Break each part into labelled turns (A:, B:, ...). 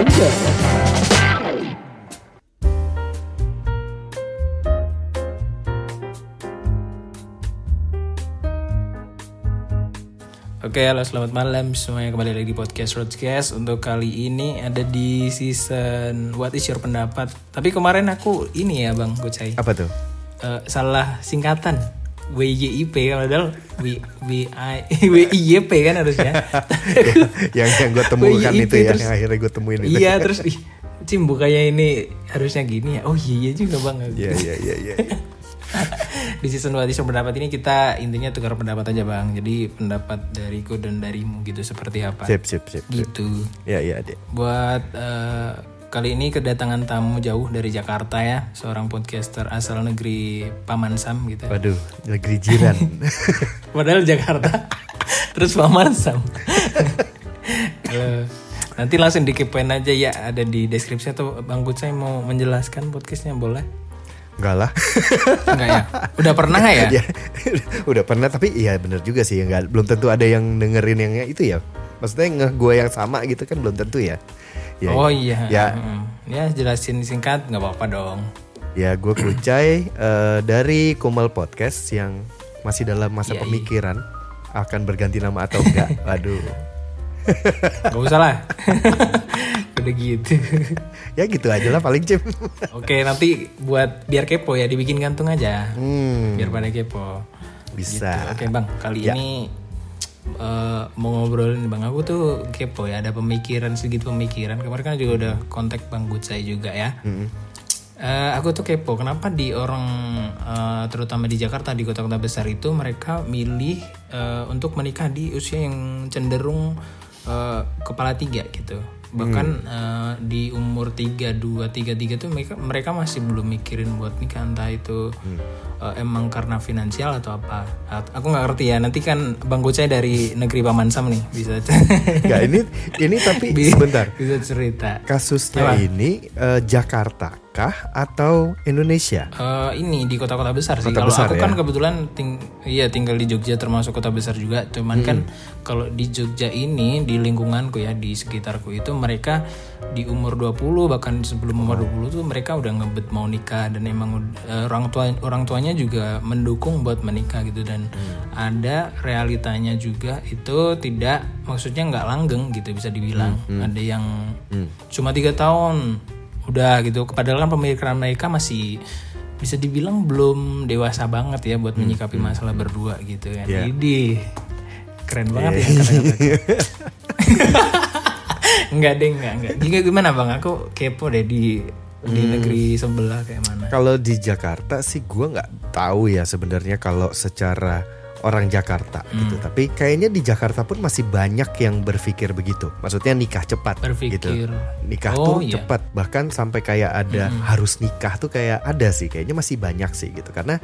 A: Oke, halo selamat malam semuanya. Kembali lagi di podcast Roadcast Untuk kali ini ada di season What is your pendapat? Tapi kemarin aku ini ya Bang Gocai.
B: Apa tuh?
A: Eh, Salah singkatan WYIP padahal W W I WIYP kan harusnya
B: yang yang gue temukan
A: WYIP,
B: itu ya,
A: terus-
B: yang akhirnya gue temuin itu.
A: Iya terus ih, Cim bukannya ini harusnya gini ya Oh iya iya juga Bang
B: Iya iya iya iya.
A: di season 2 season pendapat ini kita intinya tukar pendapat aja bang jadi pendapat dariku dan darimu gitu seperti apa
B: Sip sip sip. sip.
A: gitu
B: Iya iya deh.
A: buat eh, kali ini kedatangan tamu jauh dari Jakarta ya seorang podcaster asal negeri Paman Sam gitu
B: Waduh, negeri jiran.
A: padahal Jakarta terus Paman Sam nanti langsung dikepoin aja ya ada di deskripsi atau Bang Kucai mau menjelaskan podcastnya boleh
B: Enggak lah.
A: enggak ya udah pernah ya
B: ya, udah pernah tapi iya bener juga sih enggak belum tentu ada yang dengerin yang itu ya. Maksudnya gue yang sama gitu kan belum tentu ya. Ya,
A: oh iya
B: Ya,
A: ya jelasin singkat nggak apa-apa dong
B: ya gue Kucai eh, dari Kumal Podcast yang masih dalam masa
A: Iya, iya.
B: pemikiran akan berganti nama atau enggak. Waduh.
A: Gak usah lah Udah gitu
B: ya gitu aja lah paling cim.
A: Oke nanti buat biar kepo ya Dibikin gantung aja
B: hmm,
A: Biar pada kepo
B: bisa.
A: Oke bang kali
B: Ya.
A: ini eh, Mau ngobrolin bang Aku tuh kepo ya Ada pemikiran sedikit pemikiran Kemarin kan juga udah kontak bang Gucai juga ya
B: Mm-mm.
A: Eh, aku tuh kepo, kenapa di orang eh, terutama di Jakarta di kota-kota besar itu mereka milih eh, untuk menikah di usia yang cenderung eh, kepala tiga gitu. Bahkan eh, di umur 32, 33 tuh mereka mereka masih belum mikirin buat nikah entah itu eh, emang karena finansial atau apa. Aku nggak ngerti ya. Nanti kan Bang Gocai dari negeri Paman Sam nih bisa
B: Enggak ini ini tapi sebentar.
A: bisa cerita.
B: Kasusnya ini eh, Jakarta kah atau Indonesia?
A: Eh, ini di kota-kota besar sih.
B: Kota
A: Kalau
B: besar
A: aku
B: ya?
A: kan kebetulan ting iya tinggal di Jogja termasuk kota besar juga. Cuman kan kalau di Jogja ini di lingkunganku ya di sekitarku itu mereka di umur 20 bahkan sebelum umur 20 tuh mereka udah ngebet mau nikah dan emang eh, orang tua orang tuanya juga mendukung buat menikah gitu dan ada realitanya juga itu tidak maksudnya nggak langgeng gitu bisa dibilang. Ada yang cuma tiga tahun udah gitu. Padahal kan pemikiran mereka masih bisa dibilang belum dewasa banget ya buat menyikapi masalah berdua gitu kan.
B: Iya.
A: Idih, keren banget ya kata-kata. Enggak deh enggak enggak. Juga gimana bang? Aku kepo deh di di negeri sebelah kayak mana.
B: Kalau di Jakarta sih gua nggak tahu ya sebenarnya kalau secara orang Jakarta gitu. Tapi kayaknya di Jakarta pun masih banyak yang berpikir begitu. Maksudnya nikah cepat
A: berpikir
B: gitu. Nikah
A: Oh,
B: tuh
A: iya.
B: cepat bahkan sampai kayak ada harus nikah tuh kayak ada sih kayaknya masih banyak sih gitu karena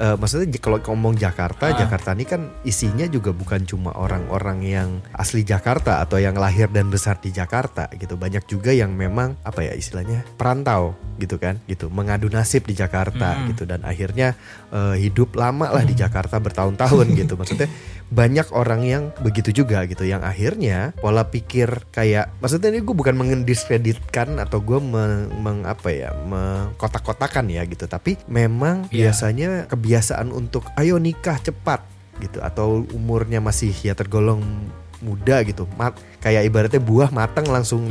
B: eh, maksudnya kalau ngomong Jakarta Jakarta ini kan isinya juga bukan cuma orang-orang yang asli Jakarta atau yang lahir dan besar di Jakarta gitu. Banyak juga yang memang apa ya istilahnya perantau gitu kan gitu. Mengadu nasib di Jakarta gitu. Dan akhirnya eh, hidup lama lah di Jakarta bertahun-tahun gitu. Maksudnya banyak orang yang begitu juga gitu yang akhirnya pola pikir kayak maksudnya ini gue bukan mendiskreditkan atau gue meng, meng- apa ya mengkotak-kotakan ya gitu tapi memang
A: Iya.
B: biasanya kebiasaan untuk ayo nikah cepat gitu atau umurnya masih ya tergolong muda gitu mat kayak ibaratnya buah matang langsung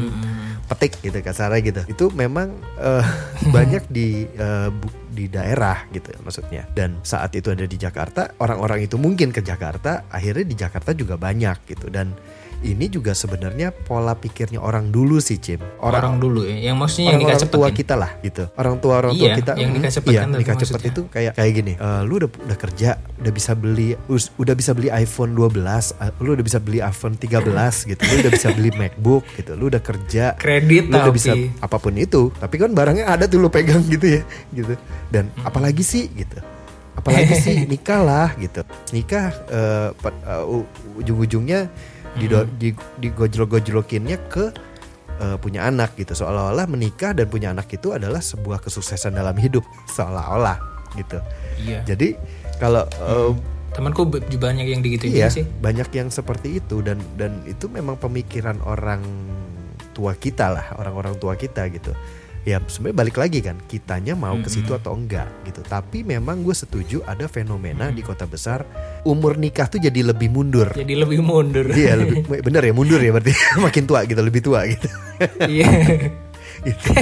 B: petik gitu kasarnya gitu itu memang eh, banyak di bu- di daerah gitu maksudnya. Dan saat itu ada di Jakarta orang-orang itu mungkin ke Jakarta akhirnya di Jakarta juga banyak gitu. Dan ini juga sebenarnya pola pikirnya orang dulu sih Cim.
A: Orang, dulu ya. Yang maksudnya yang nikah
B: orang tua kita lah gitu. Orang tua orang tua
A: Iya,
B: kita.
A: yang nikah cepet
B: iya,
A: kan
B: nikah
A: maksudnya.
B: itu kayak kayak gini. Eh, lu udah udah kerja udah bisa beli udah bisa beli iPhone 12 eh, lu udah bisa beli iPhone 13 gitu. Lu udah bisa beli MacBook gitu. Lu udah kerja
A: kredit
B: lu udah bisa apa pun itu. Tapi kan barangnya ada tuh lu pegang gitu ya gitu. Dan
A: Hmm.
B: apalagi sih gitu. Apalagi sih nikah lah gitu. Nikah eh, pe- eh, u- ujung-ujungnya dido-
A: Hmm.
B: di digojlok-gojlokinnya ke eh, punya anak gitu. Seolah-olah menikah dan punya anak itu adalah sebuah kesuksesan dalam hidup. Seolah-olah gitu.
A: Iya.
B: Jadi kalau eh,
A: temanku b- banyak yang digituin
B: Iya,
A: sih.
B: banyak yang seperti itu. Dan dan itu memang pemikiran orang tua kita lah orang-orang tua kita gitu ya sebenarnya balik lagi kan kitanya mau ke situ atau enggak gitu tapi memang gue setuju ada fenomena di kota besar umur nikah tuh jadi lebih mundur
A: Jadi lebih mundur.
B: iya lebih bener ya mundur ya berarti makin tua gitu lebih tua gitu
A: Iya.
B: Gitu.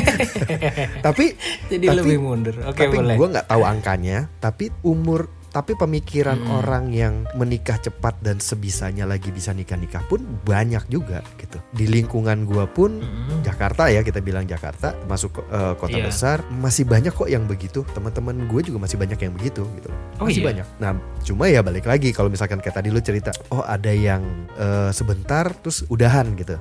B: tapi
A: Jadi
B: Tapi-
A: lebih mundur. Oke
B: tapi
A: boleh.
B: gue nggak tahu angkanya tapi umur tapi pemikiran orang yang menikah cepat dan sebisanya lagi bisa nikah nikah pun banyak juga gitu. Di lingkungan gue pun Jakarta ya kita bilang Jakarta masuk eh, kota
A: Iya.
B: besar masih banyak kok yang begitu. Teman-teman gue juga masih banyak yang begitu gitu.
A: Oh
B: masih
A: iya?
B: banyak. Nah cuma ya balik lagi kalau misalkan kayak tadi lu cerita oh ada yang eh, sebentar terus udahan gitu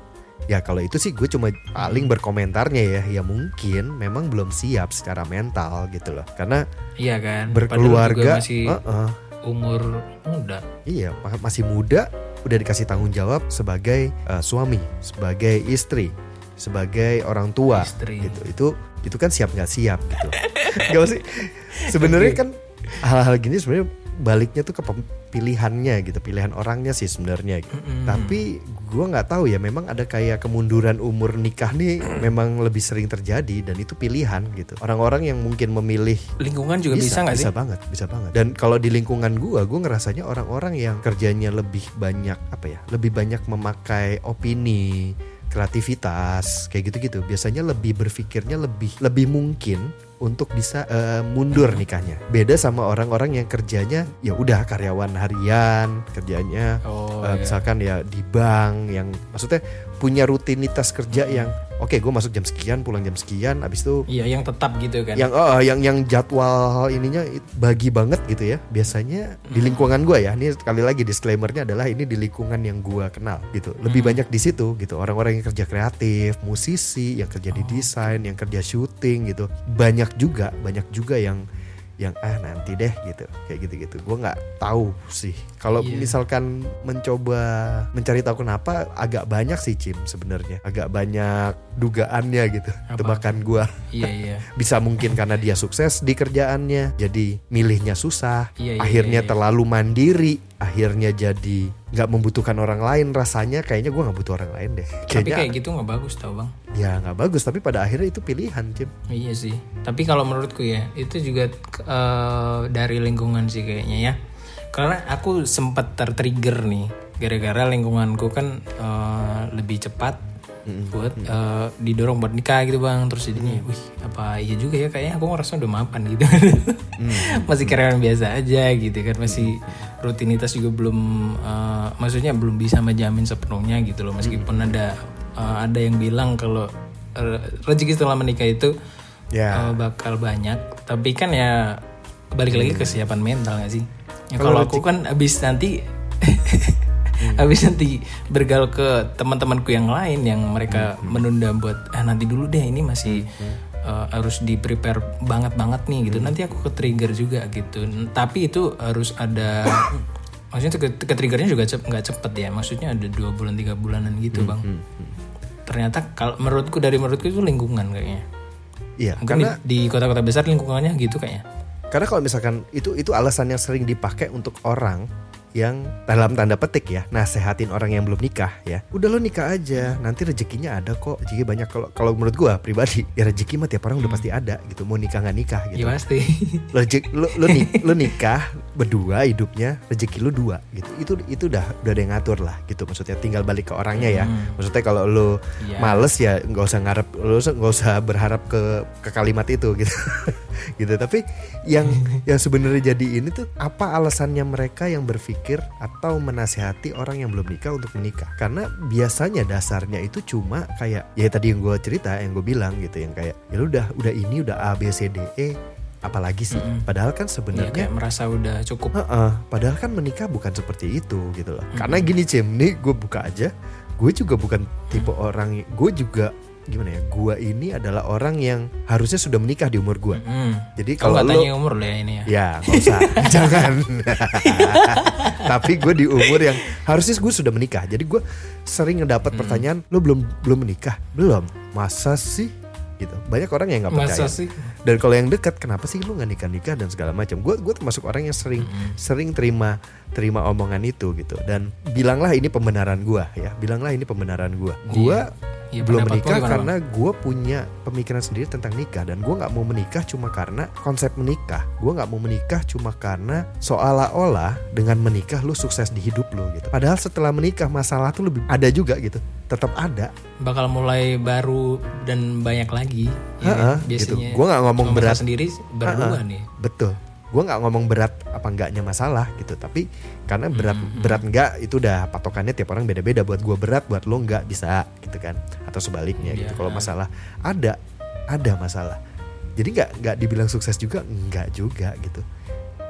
B: Ya kalau itu sih gue cuma paling berkomentarnya ya Ya mungkin memang belum siap secara mental gitu loh Karena
A: Iya kan.
B: Berkeluarga
A: masih
B: uh-uh,
A: umur muda.
B: Iya ma- masih muda Udah dikasih tanggung jawab sebagai uh, suami Sebagai istri Sebagai orang tua
A: Istri.
B: gitu Itu itu kan siap nggak siap gitu Gak sih Sebenarnya kan hal-hal gini sebenarnya baliknya tuh ke pilihannya gitu pilihan orangnya sih sebenarnya gitu.
A: Mm-mm.
B: tapi gua nggak tahu ya memang ada kayak kemunduran umur nikah nih memang lebih sering terjadi dan itu pilihan gitu orang-orang yang mungkin memilih
A: Lingkungan juga bisa nggak sih?
B: bisa banget bisa banget dan kalau di lingkungan gua gua ngerasanya orang-orang yang kerjanya lebih banyak apa ya lebih banyak memakai opini kreativitas kayak gitu-gitu biasanya lebih berpikirnya lebih lebih mungkin untuk bisa eh, mundur nikahnya beda sama orang-orang yang kerjanya ya udah karyawan harian kerjanya
A: Oh,
B: eh,
A: iya.
B: misalkan ya di bank yang maksudnya punya rutinitas kerja yang oke gue masuk jam sekian pulang jam sekian abis itu
A: Iya yang tetap gitu kan.
B: yang oh, yang yang jadwal ininya bagi banget gitu ya. Biasanya di lingkungan gue ya ini sekali lagi disclaimernya adalah ini di lingkungan yang gue kenal gitu. Lebih banyak di situ gitu. Orang-orang yang kerja kreatif musisi yang kerja di desain yang kerja syuting gitu. Banyak juga banyak juga yang yang ah nanti deh gitu kayak gitu-gitu gue nggak tahu sih kalau
A: Iya.
B: misalkan mencoba mencari tahu kenapa agak banyak sih Cim sebenarnya agak banyak dugaannya gitu
A: Apa?
B: tebakan gue
A: Iya iya.
B: bisa mungkin karena dia sukses di kerjaannya jadi milihnya susah
A: Iya, iya,
B: akhirnya
A: iya, iya.
B: terlalu mandiri akhirnya jadi nggak membutuhkan orang lain rasanya kayaknya gue nggak butuh orang lain deh
A: Tapi
B: kayaknya
A: kayak gitu nggak bagus tau bang.
B: ya nggak bagus tapi pada akhirnya itu pilihan Cim
A: Iya sih. Tapi kalau menurutku ya itu juga eh, dari lingkungan sih kayaknya ya. Karena aku sempat tertrigger nih gara-gara lingkunganku kan eh, lebih cepat buat eh, didorong buat nikah gitu bang. Terus jadinya, wih apa iya juga ya kayaknya aku ngerasa udah mapan gitu. masih karyawan biasa aja gitu kan masih rutinitas juga belum eh, maksudnya belum bisa menjamin sepenuhnya gitu loh. Meskipun ada eh, ada yang bilang kalau rezeki setelah menikah itu
B: ya.
A: eh, bakal banyak. Tapi kan ya balik lagi kesiapan mental gak sih? Ya, kalau aku kan abis nanti abis nanti bergaul ke teman-temanku yang lain yang mereka menunda buat ah nanti dulu deh ini masih eh, harus di prepare banget banget nih gitu. Nanti aku ke trigger juga gitu. Tapi itu harus ada maksudnya ke, ke triggernya juga cep, nggak cepet ya. Maksudnya ada dua bulan tiga bulanan gitu bang. ternyata kalau menurutku dari menurutku itu lingkungan kayaknya.
B: Iya
A: Mungkin
B: karena
A: di, di kota-kota besar lingkungannya gitu kayaknya.
B: Karena kalau misalkan itu itu alasan yang sering dipakai untuk orang yang dalam tanda petik ya nasehatin orang yang belum nikah ya. Udah lo nikah aja nanti rezekinya ada kok. Rezeki banyak kalau kalau menurut gua pribadi ya rezeki mah tiap orang udah pasti ada gitu mau nikah nggak nikah gitu.
A: Ya pasti.
B: lo, lo, lo, ni- lo nikah berdua hidupnya rezeki lo dua gitu. Itu itu udah udah ada yang ngatur lah gitu. Maksudnya tinggal balik ke orangnya ya. Maksudnya kalau lo
A: Iya.
B: males ya nggak usah ngarep lo nggak usah berharap ke ke kalimat itu gitu. Gitu. Tapi yang yang sebenarnya jadi ini tuh apa alasannya mereka yang berpikir atau menasehati orang yang belum nikah untuk menikah karena biasanya dasarnya itu cuma kayak ya tadi yang gue cerita yang gue bilang gitu yang kayak ya lu udah udah ini udah A B C D E apalagi sih padahal kan
A: Ya,
B: sebenarnya
A: kayak merasa udah cukup.
B: Heeh, padahal kan menikah bukan seperti itu gitu loh. Karena gini Cim, nih gue buka aja. Gue juga bukan tipe orang, gue juga gimana ya? Gue ini adalah orang yang harusnya sudah menikah di umur gue.
A: Hmm.
B: Jadi
A: Kalau
B: lo
A: tanya umur lah ya ini ya.
B: Ya usah Jangan Tapi gue di umur yang Harusnya gue sudah menikah Jadi gue sering ngedapat pertanyaan Lo belum belum menikah? Belum Masa sih? Gitu. Banyak orang yang nggak percaya
A: Masa sih?
B: dan kalau yang dekat kenapa sih lu nggak nikah nikah dan segala macam gue gue termasuk orang yang sering sering terima terima omongan itu gitu dan bilanglah ini pembenaran gue ya bilanglah ini pembenaran gue gue
A: Ya,
B: belum menikah
A: gimana,
B: karena gue punya pemikiran sendiri tentang nikah dan gue nggak mau menikah cuma karena konsep menikah. Gue nggak mau menikah cuma karena seolah-olah dengan menikah lu sukses di hidup lu gitu. Padahal setelah menikah masalah tuh lebih ada juga gitu. Tetap ada.
A: Bakal mulai baru dan banyak lagi. Ya kan?
B: gitu.
A: biasanya
B: Gua nggak ngomong berat.
A: sendiri berdua nih.
B: betul gue nggak ngomong berat apa enggaknya masalah gitu tapi karena berat
A: Hmm,
B: berat enggak itu udah patokannya tiap orang beda-beda. Buat gue berat buat lo enggak bisa gitu kan. Atau sebaliknya gitu.
A: Iya.
B: kalau masalah ada ada masalah. Jadi nggak nggak dibilang sukses juga enggak juga gitu.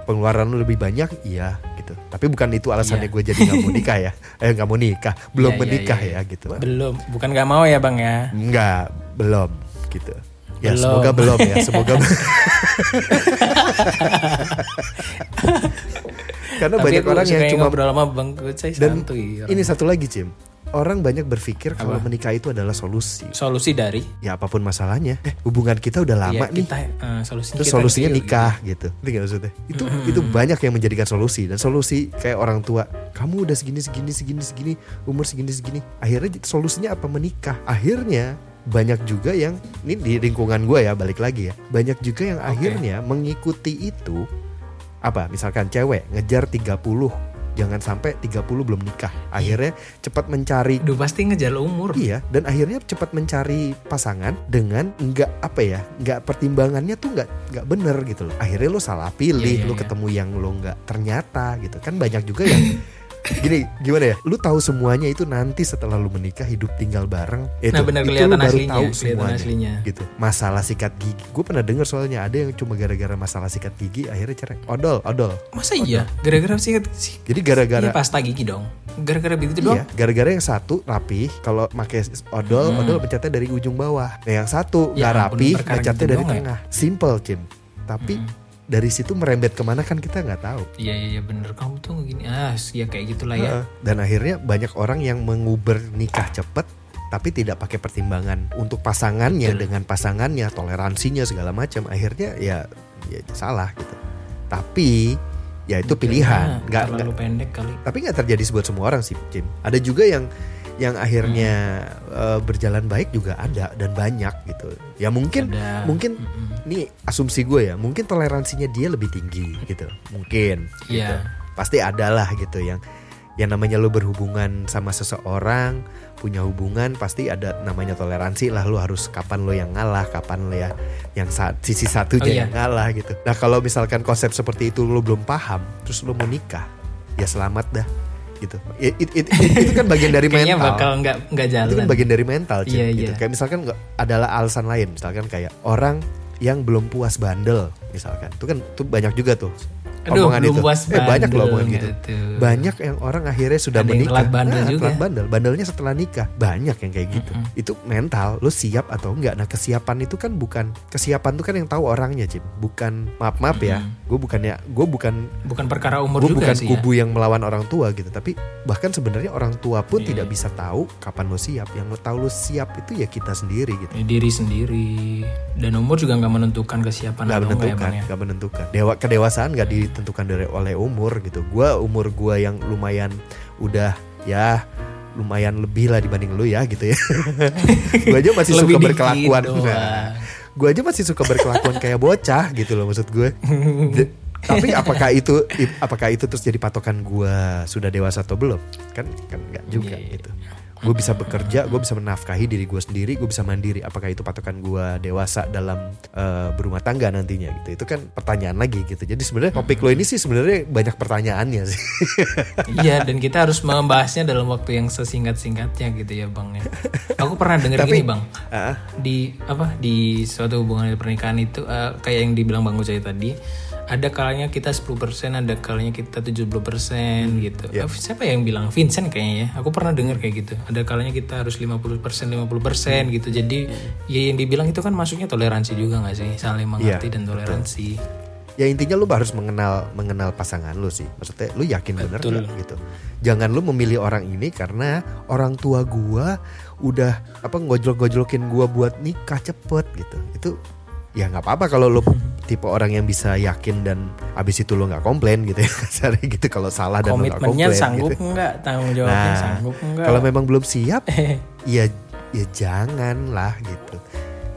B: Pengeluaran lu lebih banyak iya gitu. Tapi bukan itu alasannya
A: Iya.
B: gue jadi nggak mau nikah ya. Eh nggak mau nikah. Belum
A: Iya, iya,
B: menikah
A: iya, iya.
B: ya gitu.
A: Belum bukan nggak mau ya bang ya?
B: Enggak, belum gitu. Ya
A: Belum.
B: semoga belum ya, semoga. Karena
A: Tapi
B: banyak orang yang cuma
A: ngobrol sama bang Kucai
B: dan
A: santuy
B: ini satu lagi Cim. Orang banyak berpikir kalau menikah itu adalah solusi.
A: solusi dari
B: Ya apa pun masalahnya, eh hubungan kita udah lama
A: ya,
B: nih.
A: kita eh, solusinya
B: Terus
A: kita
B: solusinya
A: deal,
B: nikah gitu. Ngerti nggak maksudnya? Itu itu banyak yang menjadikan solusi dan solusi kayak orang tua, kamu udah segini segini segini segini, umur segini segini. Akhirnya solusinya apa menikah? Akhirnya banyak juga yang ini di lingkungan gue ya balik lagi ya. Banyak juga yang akhirnya mengikuti itu apa? Misalkan cewek ngejar 30 Jangan sampai 30 belum nikah. Akhirnya cepat mencari
A: Duh pasti ngejar umur
B: Iya, dan akhirnya cepat mencari pasangan dengan nggak apa ya, nggak pertimbangannya tuh nggak nggak bener gitu loh. Akhirnya lo salah pilih,
A: Iya, iya,
B: lo
A: iya.
B: ketemu yang lo nggak ternyata gitu kan banyak juga yang gini gimana ya, lu tahu semuanya itu nanti setelah lu menikah hidup tinggal bareng. Itu,
A: Nah, benar,
B: itu lu baru
A: aslinya,
B: tahu semuanya.
A: aslinya.
B: Gitu. Masalah sikat gigi, gue pernah dengar soalnya ada yang cuma gara-gara masalah sikat gigi akhirnya cerai. Odol, odol.
A: masa iya gara-gara sih sih
B: Jadi gara-gara
A: iya, pasta gigi dong gara-gara begitu doang
B: Iya, gara-gara yang satu rapi, kalau pakai odol,
A: Hmm.
B: odol pencetnya dari ujung bawah. Nah, yang satu
A: Ya
B: nggak rapi,
A: perkara
B: pencetnya
A: gitu
B: dari
A: ya?
B: tengah. Simple, Cim. Tapi
A: Hmm.
B: Dari situ merembet ke mana kan kita nggak tahu.
A: Iya iya iya, bener. Kamu tuh gini ah ya kayak gitulah ya.
B: Dan akhirnya banyak orang yang menguber nikah cepet tapi tidak pakai pertimbangan untuk pasangannya
A: Betul.
B: dengan pasangannya toleransinya segala macam. Akhirnya ya ya salah gitu. Tapi ya itu pilihan.
A: Nah,
B: nggak
A: terlalu
B: nggak
A: pendek kali.
B: Tapi nggak terjadi buat semua orang sih Jim ada juga yang yang akhirnya eh, berjalan baik juga ada dan banyak gitu ya mungkin
A: Ada.
B: mungkin
A: Mm-mm.
B: ini asumsi gue ya mungkin toleransinya dia lebih tinggi gitu mungkin gitu.
A: Iya.
B: pasti ada lah gitu yang yang namanya lo berhubungan sama seseorang punya hubungan pasti ada namanya toleransi lah lo harus kapan lo yang ngalah kapan lo ya yang sa- sisi satunya
A: Oh, iya.
B: yang ngalah gitu nah kalau misalkan konsep seperti itu lo belum paham terus lo mau nikah ya selamat dah gitu It- it- it- it- itu kan bagian dari
A: kayaknya
B: mental
A: bakal nggak nggak jalan
B: itu kan bagian dari mental Cin,
A: Iya,
B: gitu.
A: iya.
B: Kayak misalkan adalah alasan lain, misalkan kayak orang yang belum puas bandel, misalkan. Itu kan tuh banyak juga tuh.
A: Aduh,
B: omongan
A: belum
B: itu.
A: puas
B: eh, banyak loh omongan gitu.
A: gitu.
B: Banyak yang orang akhirnya sudah
A: Ada
B: menikah.
A: bandel
B: Nah,
A: juga.
B: bandel. Bandelnya setelah nikah. Banyak yang kayak gitu.
A: Mm-mm.
B: Itu mental, lu siap atau enggak. Nah, kesiapan itu kan bukan kesiapan tuh kan yang tahu orangnya, Cim. Bukan maaf-maaf ya.
A: Mm-mm.
B: Gue bukannya gue bukan
A: bukan perkara umur
B: gue
A: juga
B: bukan
A: sih
B: kubu yang melawan orang tua gitu tapi bahkan sebenarnya orang tua pun
A: Iya.
B: tidak bisa tahu kapan lo siap yang lo tahu lo siap itu ya kita sendiri gitu
A: ya. diri sendiri dan umur juga nggak menentukan kesiapan
B: nggak
A: ya
B: menentukan
A: ya
B: nggak menentukan dewa kedewasaan nggak ditentukan dari oleh umur gitu. Gue umur gue yang lumayan udah ya lumayan lebih lah dibanding lu ya gitu ya. Gue aja masih suka berkelakuan. Nah, gue aja masih suka berkelakuan kayak bocah gitu loh maksud gue tapi apakah itu apakah itu terus jadi patokan gue sudah dewasa atau belum? Kan kan nggak juga
A: iya.
B: gitu gue bisa bekerja gue bisa menafkahi diri gue sendiri gue bisa mandiri. Apakah itu patokan gue dewasa dalam eh, berumah tangga nantinya gitu. Itu kan pertanyaan lagi gitu. Jadi sebenarnya topik lo ini sih sebenarnya banyak pertanyaannya sih.
A: Iya dan kita harus membahasnya dalam waktu yang sesingkat singkatnya gitu ya bang ya. Aku pernah denger
B: Tapi-
A: gini bang.
B: Ah,
A: di apa di suatu hubungan pernikahan itu eh, kayak yang dibilang Bang Ucai tadi ada kalanya kita 10% ada kalanya kita 70% gitu.
B: Iya.
A: Eh, siapa yang bilang Vincent kayaknya ya. Aku pernah dengar kayak gitu. Ada kalanya kita harus 50% 50% gitu. Jadi ya yang dibilang itu kan masuknya toleransi juga nggak sih? Saling mengerti
B: Iya,
A: dan toleransi.
B: ya intinya lu harus mengenal mengenal pasangan lu sih maksudnya lu yakin bener
A: Betul.
B: nggak gitu jangan lu memilih orang ini karena orang tua gua udah apa ngojlok-gojlokin gua buat nikah cepet gitu itu ya nggak apa-apa kalau lu tipe orang yang bisa yakin dan abis itu lu nggak komplain gitu ya kasarnya gitu kalau salah dan nggak
A: Komitmennya
B: komplain
A: sanggup
B: gitu.
A: nggak? Tanggung jawabnya
B: Nah,
A: sanggup nggak?
B: kalau memang belum siap ya ya jangan lah gitu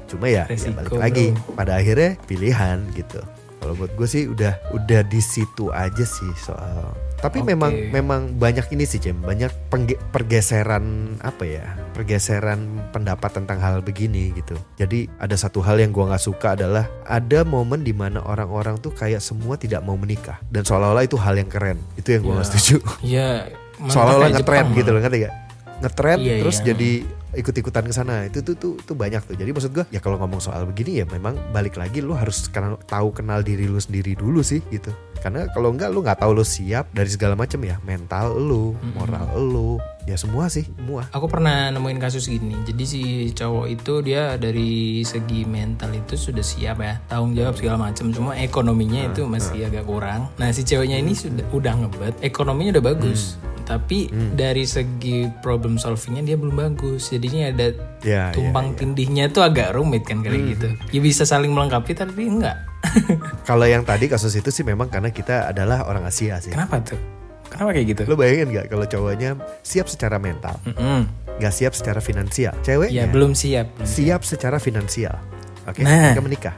B: cuma ya, ya balik lagi
A: bro.
B: pada akhirnya pilihan gitu kalau buat gue sih udah udah di situ aja sih soal tapi
A: Oke.
B: memang memang banyak ini sih Cem. Banyak pergeseran apa ya pergeseran pendapat tentang hal begini gitu. Jadi ada satu hal yang gua nggak suka adalah ada momen di mana orang-orang tuh kayak semua tidak mau menikah. Dan seolah-olah itu hal yang keren. Itu yang gua nggak
A: Ya.
B: setuju.
A: Ya,
B: seolah-olah
A: kayak
B: ngetren gitu loh ngerti gak ngetren
A: Iya,
B: terus
A: iya.
B: jadi ikut-ikutan ke sana. Itu tuh tuh tuh banyak tuh. Jadi maksud gua ya kalau ngomong soal begini ya memang balik lagi lu harus kenal tahu kenal diri lu sendiri dulu sih gitu. Karena kalau enggak lu nggak tahu lu siap dari segala macam ya. Mental lu moral lu ya semua sih semua.
A: Aku pernah nemuin kasus gini. Jadi si cowok itu dia dari segi mental itu sudah siap ya, tanggung jawab segala macam. Cuma ekonominya itu masih agak kurang. Nah si ceweknya ini sudah udah ngebet, ekonominya udah bagus. Tapi dari segi problem solvingnya dia belum bagus. Jadinya ada
B: ya ya,
A: tumpang tindihnya tuh agak rumit kan kayak gitu. Ya bisa saling melengkapi tapi enggak.
B: kalau yang tadi kasus itu sih memang karena kita adalah orang Asia sih
A: Kenapa tuh? Kenapa kayak gitu?
B: lu bayangin nggak kalau cowoknya siap secara mental
A: Mm-mm.
B: nggak siap secara finansial ceweknya
A: Ya belum siap. belum
B: siap secara finansial. Oke,
A: Nah.
B: mereka menikah.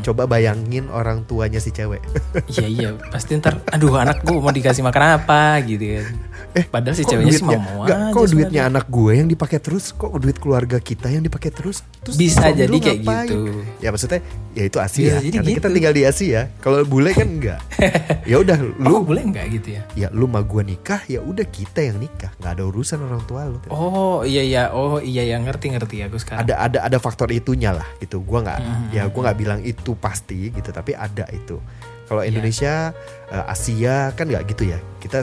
B: Coba bayangin orang tuanya si cewek.
A: Iya iya pasti ntar aduh anak gue mau dikasih makan apa gitu kan.
B: eh,
A: Padahal si ceweknya sih mau aja.
B: kok duitnya
A: sebenarnya.
B: anak gue yang dipakai terus, kok duit keluarga kita yang dipakai terus? Terus
A: Bisa jadi kayak
B: ngapain?
A: gitu.
B: Ya maksudnya ya itu Asia.
A: Bisa jadi
B: Karena kita
A: gitu.
B: tinggal di Asia. Kalau bule kan enggak. ya udah
A: Lu
B: lu
A: boleh nggak gitu ya?
B: ya lu sama gue nikah, ya udah kita yang nikah. nggak ada urusan orang tua lu.
A: Oh iya iya oh iya ya ngerti ngerti aku sekarang.
B: ada ada ada faktor itunya lah gitu gua nggak
A: Hmm.
B: ya gua nggak bilang itu pasti gitu tapi ada itu kalau
A: Iya.
B: Indonesia eh, Asia kan nggak gitu ya kita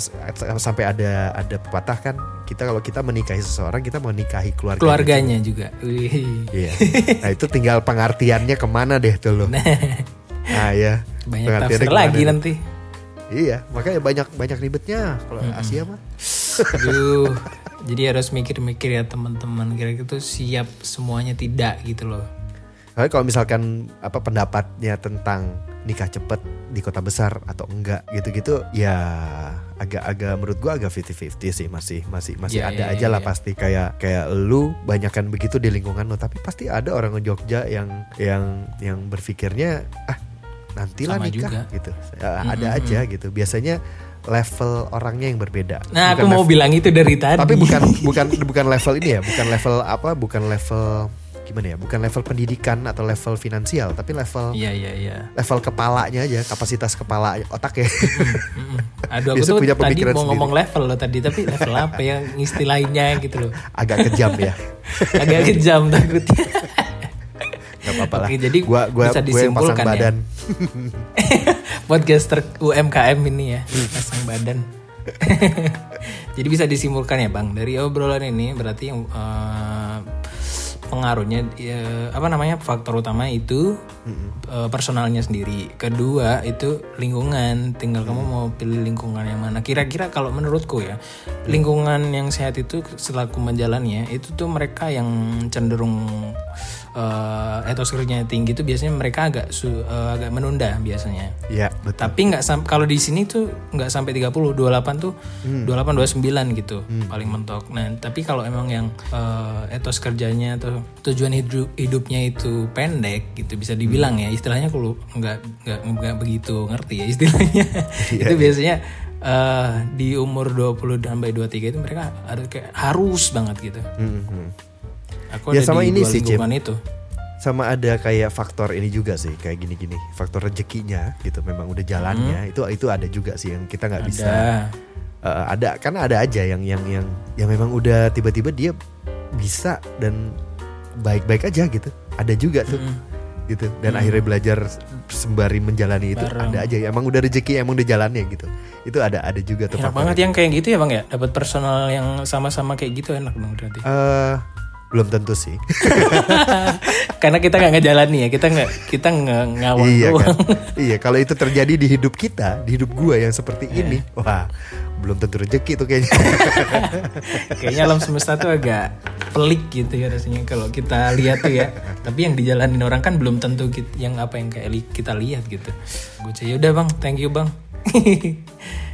B: sampai ada ada pepatah kan kita kalau kita menikahi seseorang kita menikahi keluarga
A: Keluarganya juga. Wih.
B: iya nah itu tinggal pengertiannya ke mana deh tuh lo nah ya
A: Banyak
B: pengertiannya
A: tafsir lagi
B: deh.
A: nanti.
B: iya makanya banyak banyak ribetnya kalau
A: Hmm.
B: Asia mah
A: Aduh. Jadi harus mikir-mikir ya teman-teman kira-kira tuh siap semuanya tidak gitu loh.
B: Tapi kalau misalkan apa pendapatnya tentang nikah cepet di kota besar atau enggak gitu-gitu ya agak-agak menurut gua agak 50-50 sih masih masih masih
A: Ya,
B: ada
A: ya,
B: aja
A: ya,
B: lah
A: ya.
B: pasti kayak kayak lu banyakkan begitu di lingkungan lu tapi pasti ada orang Jogja yang yang yang berpikirnya ah nantilah
A: Sama
B: nikah
A: juga.
B: gitu Ya, ada aja gitu biasanya level orangnya yang berbeda
A: Nah,
B: Bukan
A: aku mau
B: level-
A: bilang itu dari tadi.
B: tapi bukan bukan bukan level ini ya bukan level apa bukan level gimana ya bukan level pendidikan atau level finansial tapi level
A: Iya iya iya.
B: level kepalanya aja kapasitas kepala otak ya.
A: Aduh aku tuh
B: punya
A: tadi mau
B: sendiri.
A: ngomong level loh tadi tapi level apa yang istilahinnya gitu loh.
B: agak kejam ya
A: Agak kejam takutnya.
B: nggak apa-apa lah
A: Oke, jadi
B: gua gua
A: bisa
B: gue yang pasang
A: disimpulkan ya.
B: badan
A: Podcaster UMKM ini ya pasang badan. Jadi bisa disimpulkan ya bang dari obrolan ini berarti yang eh, pengaruhnya ya, apa namanya faktor utama itu eh, personalnya sendiri. Kedua itu lingkungan. Tinggal kamu mau pilih lingkungan yang mana. Kira-kira kalau menurutku ya lingkungan yang sehat itu selaku menjalannya itu tuh mereka yang cenderung eh etos kerjanya tinggi itu biasanya mereka agak su- eh, agak menunda biasanya.
B: ya betul
A: Tapi nggak kalau di sini tuh nggak sampai 30, 28 tuh 28 29 gitu paling mentok. Nah, tapi kalau emang yang eh, etos kerjanya atau tujuan hidup hidupnya itu pendek gitu bisa dibilang ya istilahnya kalau nggak nggak nggak begitu ngerti ya istilahnya. itu biasanya eh, di umur 20 sampai 23 itu mereka ada kayak harus banget gitu.
B: Mhm.
A: Aku
B: Ya, sama ini sih,
A: lingkungan itu.
B: sama ada kayak faktor ini juga sih kayak gini-gini. Faktor rezekinya gitu memang udah jalannya itu itu ada juga sih yang kita nggak bisa
A: Ada.
B: Eh, ada. Kan ada aja yang yang yang yang memang udah tiba-tiba dia bisa dan baik-baik aja gitu. Ada juga tuh gitu. Dan akhirnya belajar sembari menjalani itu
A: Bareng.
B: ada aja. Emang udah rezeki emang udah jalannya gitu. Itu ada ada juga tuh
A: Enak banget yang kayak gitu ya bang ya? Dapat personal yang sama-sama kayak gitu enak dong berarti.
B: Eh, belum tentu sih.
A: Karena kita nggak ngejalani ya kita nggak kita nggak ngawang
B: iya kan? iya kalau itu terjadi di hidup kita di hidup gua yang seperti
A: Iya.
B: ini wah belum tentu rezeki tuh kayaknya.
A: Kayaknya alam semesta tuh agak pelik gitu ya rasanya kalau kita lihat tuh ya. Tapi yang dijalanin orang kan belum tentu kit- yang apa yang kayak li- kita lihat gitu. Gue ya udah bang thank you bang.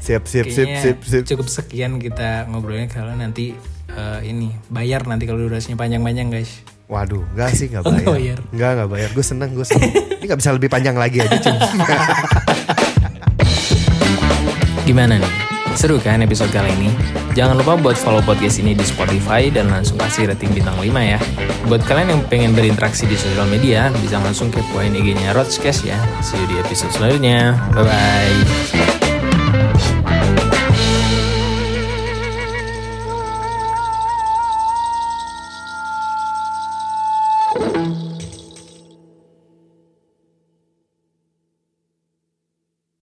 B: Siap siap siap siap siap.
A: cukup sekian kita ngobrolnya kalau nanti eh, ini bayar nanti kalau durasinya panjang-panjang guys.
B: Waduh, enggak sih enggak
A: Oh,
B: bayar.
A: nggak bayar.
B: Enggak, enggak bayar. Gue seneng, gue seneng. Ini nggak bisa lebih panjang lagi aja, Cim.
A: Gimana nih? Seru kan episode kali ini? Jangan lupa buat follow podcast ini di Spotify dan langsung kasih rating bintang 5 ya. Buat kalian yang pengen berinteraksi di sosial media, bisa langsung kepoin IG-nya Rodscast ya. See you di episode selanjutnya. Bye-bye.